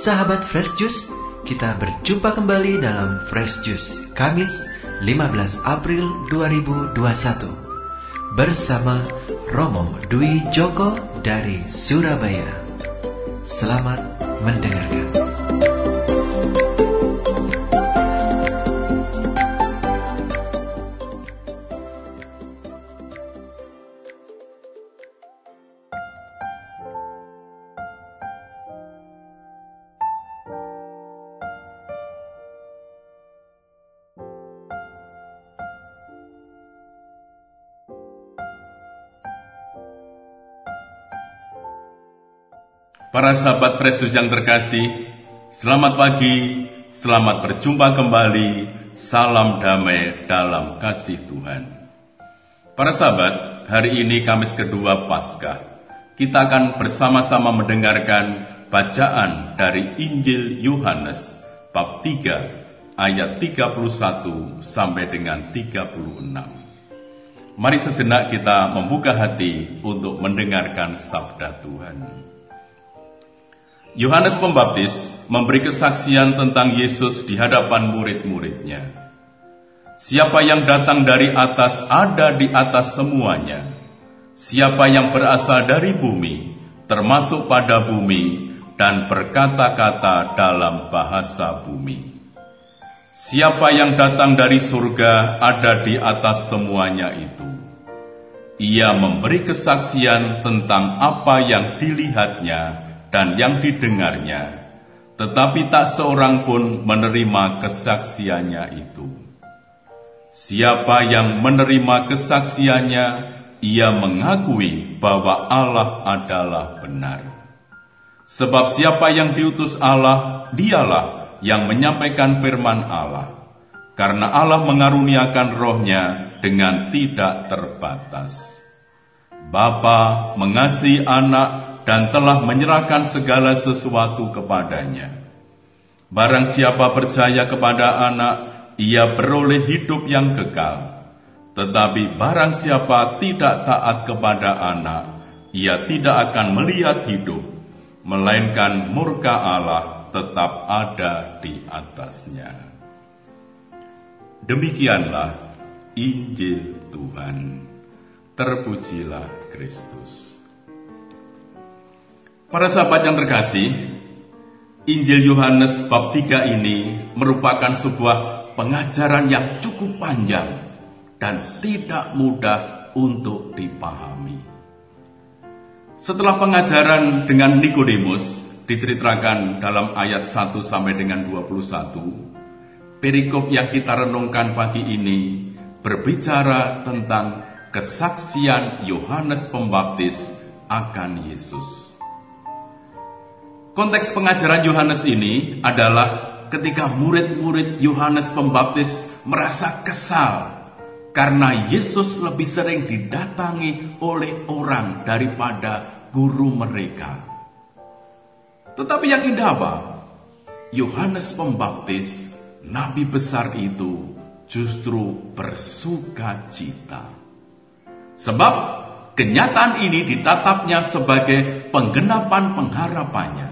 Sahabat Fresh Juice, kita berjumpa kembali dalam Fresh Juice Kamis 15 April 2021 bersama Romo Dwi Joko dari Surabaya. Selamat mendengarkan. Para sahabat Fresus yang terkasih, selamat pagi, selamat berjumpa kembali, salam damai dalam kasih Tuhan. Para sahabat, hari ini Kamis kedua Paskah. Kita akan bersama-sama mendengarkan bacaan dari Injil Yohanes bab 3 ayat 31 sampai dengan 36. Mari sejenak kita membuka hati untuk mendengarkan sabda Tuhan. Yohanes Pembaptis memberi kesaksian tentang Yesus di hadapan murid-muridnya. Siapa yang datang dari atas ada di atas semuanya. Siapa yang berasal dari bumi, termasuk pada bumi, dan berkata-kata dalam bahasa bumi. Siapa yang datang dari surga ada di atas semuanya itu. Ia memberi kesaksian tentang apa yang dilihatnya dan yang didengarnya, tetapi tak seorang pun menerima kesaksiannya itu. Siapa yang menerima kesaksiannya, ia mengakui bahwa Allah adalah benar. Sebab siapa yang diutus Allah, dialah yang menyampaikan firman Allah. Karena Allah mengaruniakan rohnya dengan tidak terbatas. Bapa mengasihi anak dan telah menyerahkan segala sesuatu kepadanya. Barang siapa percaya kepada anak, ia beroleh hidup yang kekal. Tetapi barang siapa tidak taat kepada anak, ia tidak akan melihat hidup, melainkan murka Allah tetap ada di atasnya. Demikianlah Injil Tuhan. Terpujilah Kristus. Para sahabat yang terkasih, Injil Yohanes bab 3 ini merupakan sebuah pengajaran yang cukup panjang dan tidak mudah untuk dipahami. Setelah pengajaran dengan Nikodemus diceritakan dalam ayat 1 sampai dengan 21, perikop yang kita renungkan pagi ini berbicara tentang kesaksian Yohanes Pembaptis akan Yesus. Konteks pengajaran Yohanes ini adalah ketika murid-murid Yohanes Pembaptis merasa kesal karena Yesus lebih sering didatangi oleh orang daripada guru mereka. Tetapi yang indah apa? Yohanes Pembaptis, nabi besar itu justru bersuka cita. Sebab kenyataan ini ditatapnya sebagai penggenapan pengharapannya.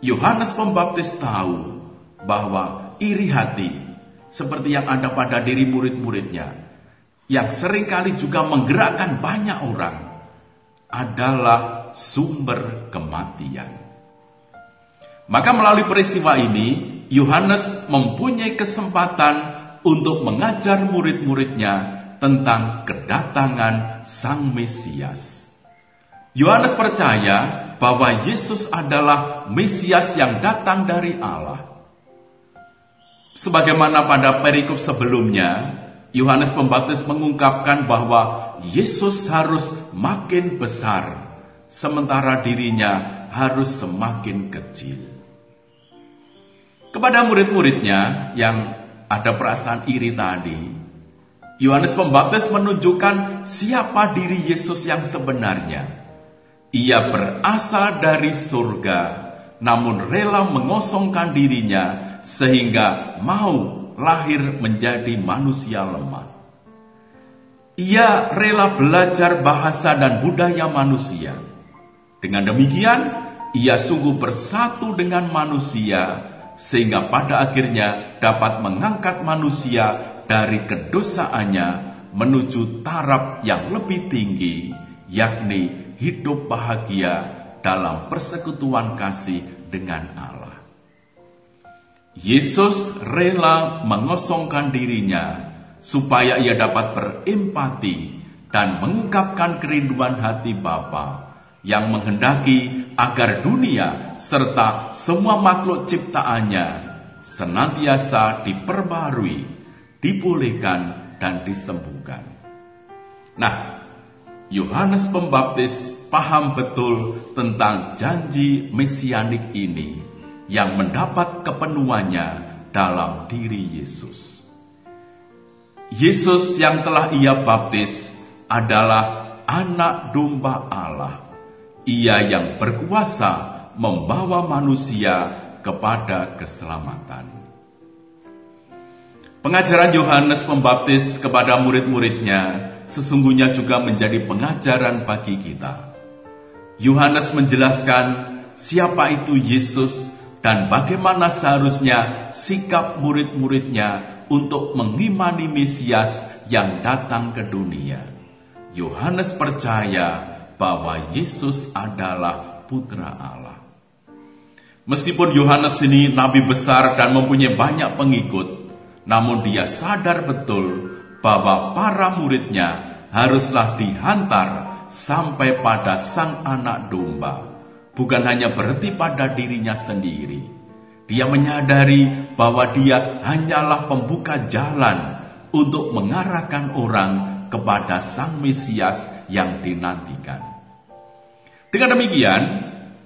Yohanes Pembaptis tahu bahwa iri hati seperti yang ada pada diri murid-muridnya yang sering kali juga menggerakkan banyak orang adalah sumber kematian. Maka melalui peristiwa ini, Yohanes mempunyai kesempatan untuk mengajar murid-muridnya tentang kedatangan Sang Mesias. Yohanes percaya bahwa Yesus adalah Mesias yang datang dari Allah. Sebagaimana pada perikop sebelumnya, Yohanes Pembaptis mengungkapkan bahwa Yesus harus makin besar, sementara dirinya harus semakin kecil. Kepada murid-muridnya yang ada perasaan iri tadi, Yohanes Pembaptis menunjukkan siapa diri Yesus yang sebenarnya ia berasal dari surga, namun rela mengosongkan dirinya sehingga mau lahir menjadi manusia lemah. Ia rela belajar bahasa dan budaya manusia. Dengan demikian, ia sungguh bersatu dengan manusia, sehingga pada akhirnya dapat mengangkat manusia dari kedosaannya menuju taraf yang lebih tinggi, yakni hidup bahagia dalam persekutuan kasih dengan Allah. Yesus rela mengosongkan dirinya supaya ia dapat berempati dan mengungkapkan kerinduan hati Bapa yang menghendaki agar dunia serta semua makhluk ciptaannya senantiasa diperbarui, dipulihkan, dan disembuhkan. Nah, Yohanes Pembaptis paham betul tentang janji mesianik ini yang mendapat kepenuhannya dalam diri Yesus. Yesus yang telah ia baptis adalah anak domba Allah. Ia yang berkuasa membawa manusia kepada keselamatan. Pengajaran Yohanes Pembaptis kepada murid-muridnya sesungguhnya juga menjadi pengajaran bagi kita. Yohanes menjelaskan siapa itu Yesus dan bagaimana seharusnya sikap murid-muridnya untuk mengimani Mesias yang datang ke dunia. Yohanes percaya bahwa Yesus adalah putra Allah. Meskipun Yohanes ini nabi besar dan mempunyai banyak pengikut, namun dia sadar betul bahwa para muridnya haruslah dihantar sampai pada sang anak domba, bukan hanya berhenti pada dirinya sendiri. Dia menyadari bahwa dia hanyalah pembuka jalan untuk mengarahkan orang kepada Sang Mesias yang dinantikan. Dengan demikian,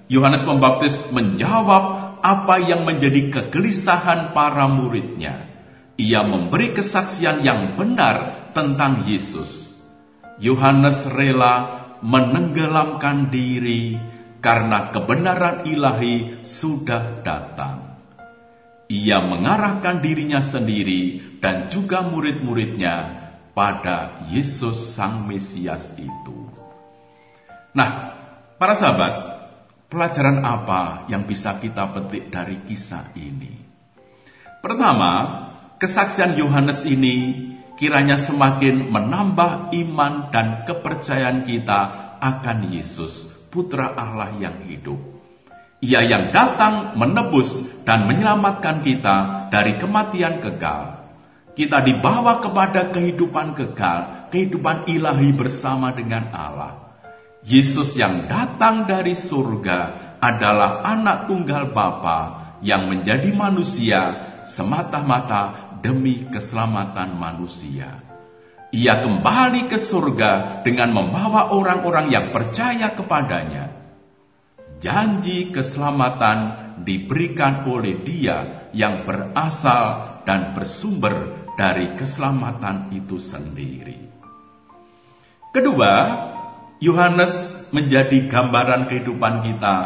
Yohanes Pembaptis menjawab apa yang menjadi kegelisahan para muridnya. Ia memberi kesaksian yang benar tentang Yesus. Yohanes rela menenggelamkan diri karena kebenaran ilahi sudah datang. Ia mengarahkan dirinya sendiri dan juga murid-muridnya pada Yesus Sang Mesias itu. Nah, para sahabat, pelajaran apa yang bisa kita petik dari kisah ini? Pertama, kesaksian Yohanes ini kiranya semakin menambah iman dan kepercayaan kita akan Yesus, Putra Allah yang hidup. Ia yang datang menebus dan menyelamatkan kita dari kematian kekal kita dibawa kepada kehidupan kekal, kehidupan ilahi bersama dengan Allah. Yesus yang datang dari surga adalah anak tunggal Bapa yang menjadi manusia semata-mata demi keselamatan manusia. Ia kembali ke surga dengan membawa orang-orang yang percaya kepadanya. Janji keselamatan diberikan oleh Dia yang berasal dan bersumber dari keselamatan itu sendiri. Kedua, Yohanes menjadi gambaran kehidupan kita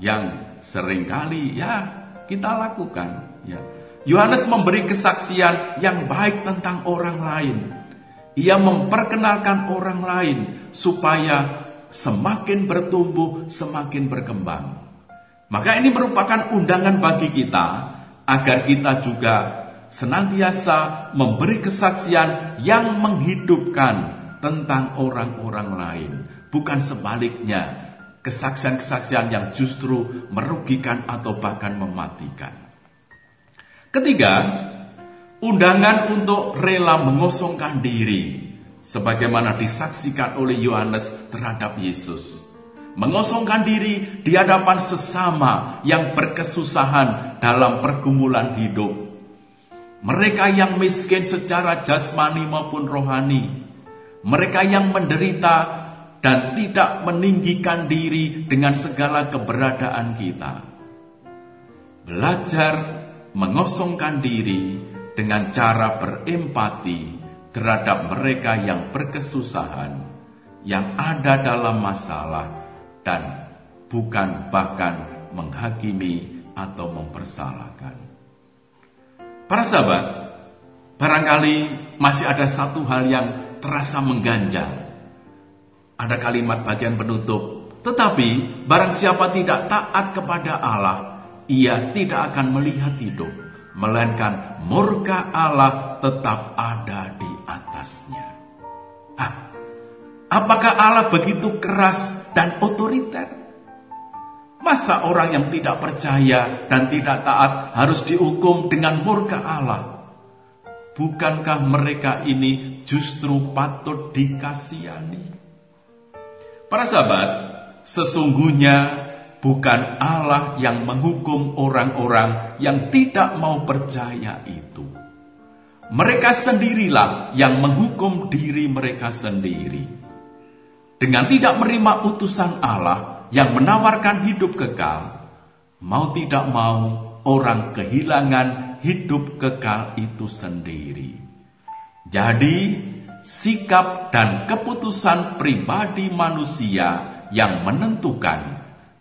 yang sering kali ya kita lakukan. Ya. Yohanes memberi kesaksian yang baik tentang orang lain. Ia memperkenalkan orang lain supaya semakin bertumbuh, semakin berkembang. Maka ini merupakan undangan bagi kita agar kita juga senantiasa memberi kesaksian yang menghidupkan tentang orang-orang lain, bukan sebaliknya, kesaksian-kesaksian yang justru merugikan atau bahkan mematikan. Ketiga, undangan untuk rela mengosongkan diri, sebagaimana disaksikan oleh Yohanes terhadap Yesus. Mengosongkan diri di hadapan sesama yang berkesusahan dalam pergumulan hidup mereka yang miskin secara jasmani maupun rohani, mereka yang menderita dan tidak meninggikan diri dengan segala keberadaan kita. Belajar mengosongkan diri dengan cara berempati terhadap mereka yang berkesusahan, yang ada dalam masalah, dan bukan bahkan menghakimi atau mempersalahkan. Para sahabat, barangkali masih ada satu hal yang terasa mengganjal. Ada kalimat bagian penutup Tetapi barang siapa tidak taat kepada Allah, ia tidak akan melihat hidup, melainkan murka Allah tetap ada di atasnya. Hah, apakah Allah begitu keras dan otoriter? Masa orang yang tidak percaya dan tidak taat harus dihukum dengan murka Allah? Bukankah mereka ini justru patut dikasihani? Para sahabat, sesungguhnya bukan Allah yang menghukum orang-orang yang tidak mau percaya itu. Mereka sendirilah yang menghukum diri mereka sendiri. Dengan tidak menerima utusan Allah yang menawarkan hidup kekal, mau tidak mau orang kehilangan hidup kekal itu sendiri. Jadi, sikap dan keputusan pribadi manusia yang menentukan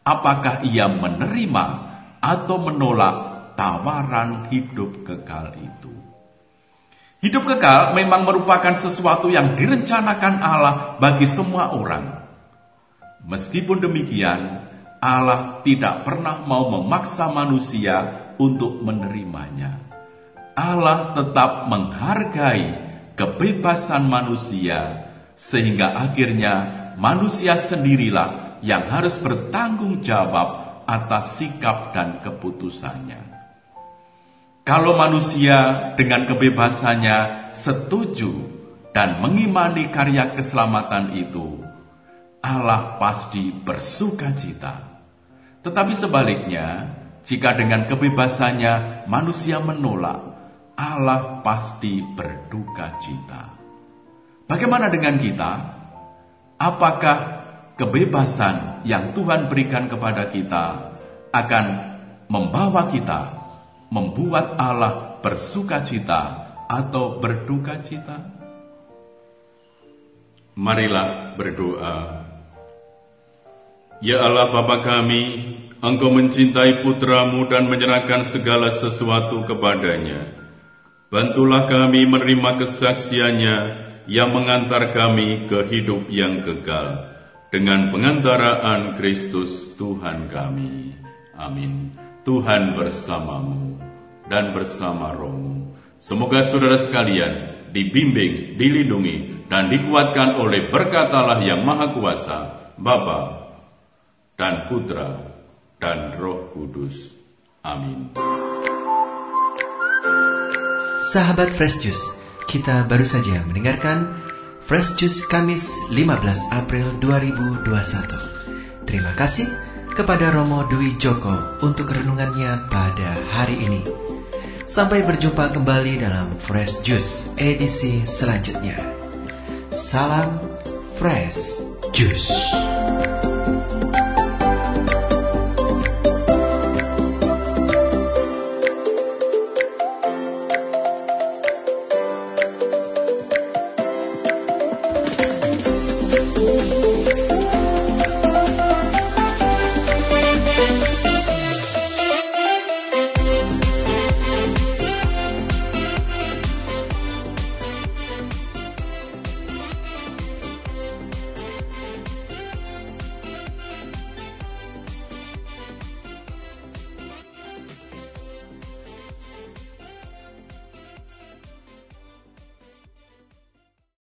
apakah ia menerima atau menolak tawaran hidup kekal itu. Hidup kekal memang merupakan sesuatu yang direncanakan Allah bagi semua orang. Meskipun demikian, Allah tidak pernah mau memaksa manusia untuk menerimanya. Allah tetap menghargai kebebasan manusia, sehingga akhirnya manusia sendirilah yang harus bertanggung jawab atas sikap dan keputusannya. Kalau manusia dengan kebebasannya setuju dan mengimani karya keselamatan itu, Allah pasti bersuka cita. Tetapi sebaliknya, jika dengan kebebasannya manusia menolak, Allah pasti berduka cita. Bagaimana dengan kita? Apakah kebebasan yang Tuhan berikan kepada kita akan membawa kita membuat Allah bersuka cita atau berduka cita? Marilah berdoa. Ya Allah Bapa kami, Engkau mencintai putramu dan menyerahkan segala sesuatu kepadanya. Bantulah kami menerima kesaksiannya yang mengantar kami ke hidup yang kekal dengan pengantaraan Kristus Tuhan kami. Amin. Tuhan bersamamu dan bersama rohmu. Semoga saudara sekalian dibimbing, dilindungi, dan dikuatkan oleh berkat Allah yang Maha Kuasa, Bapa dan Putra dan Roh Kudus. Amin. Sahabat Fresh Juice, kita baru saja mendengarkan Fresh Juice Kamis 15 April 2021. Terima kasih kepada Romo Dwi Joko untuk renungannya pada hari ini. Sampai berjumpa kembali dalam Fresh Juice edisi selanjutnya. Salam Fresh Juice.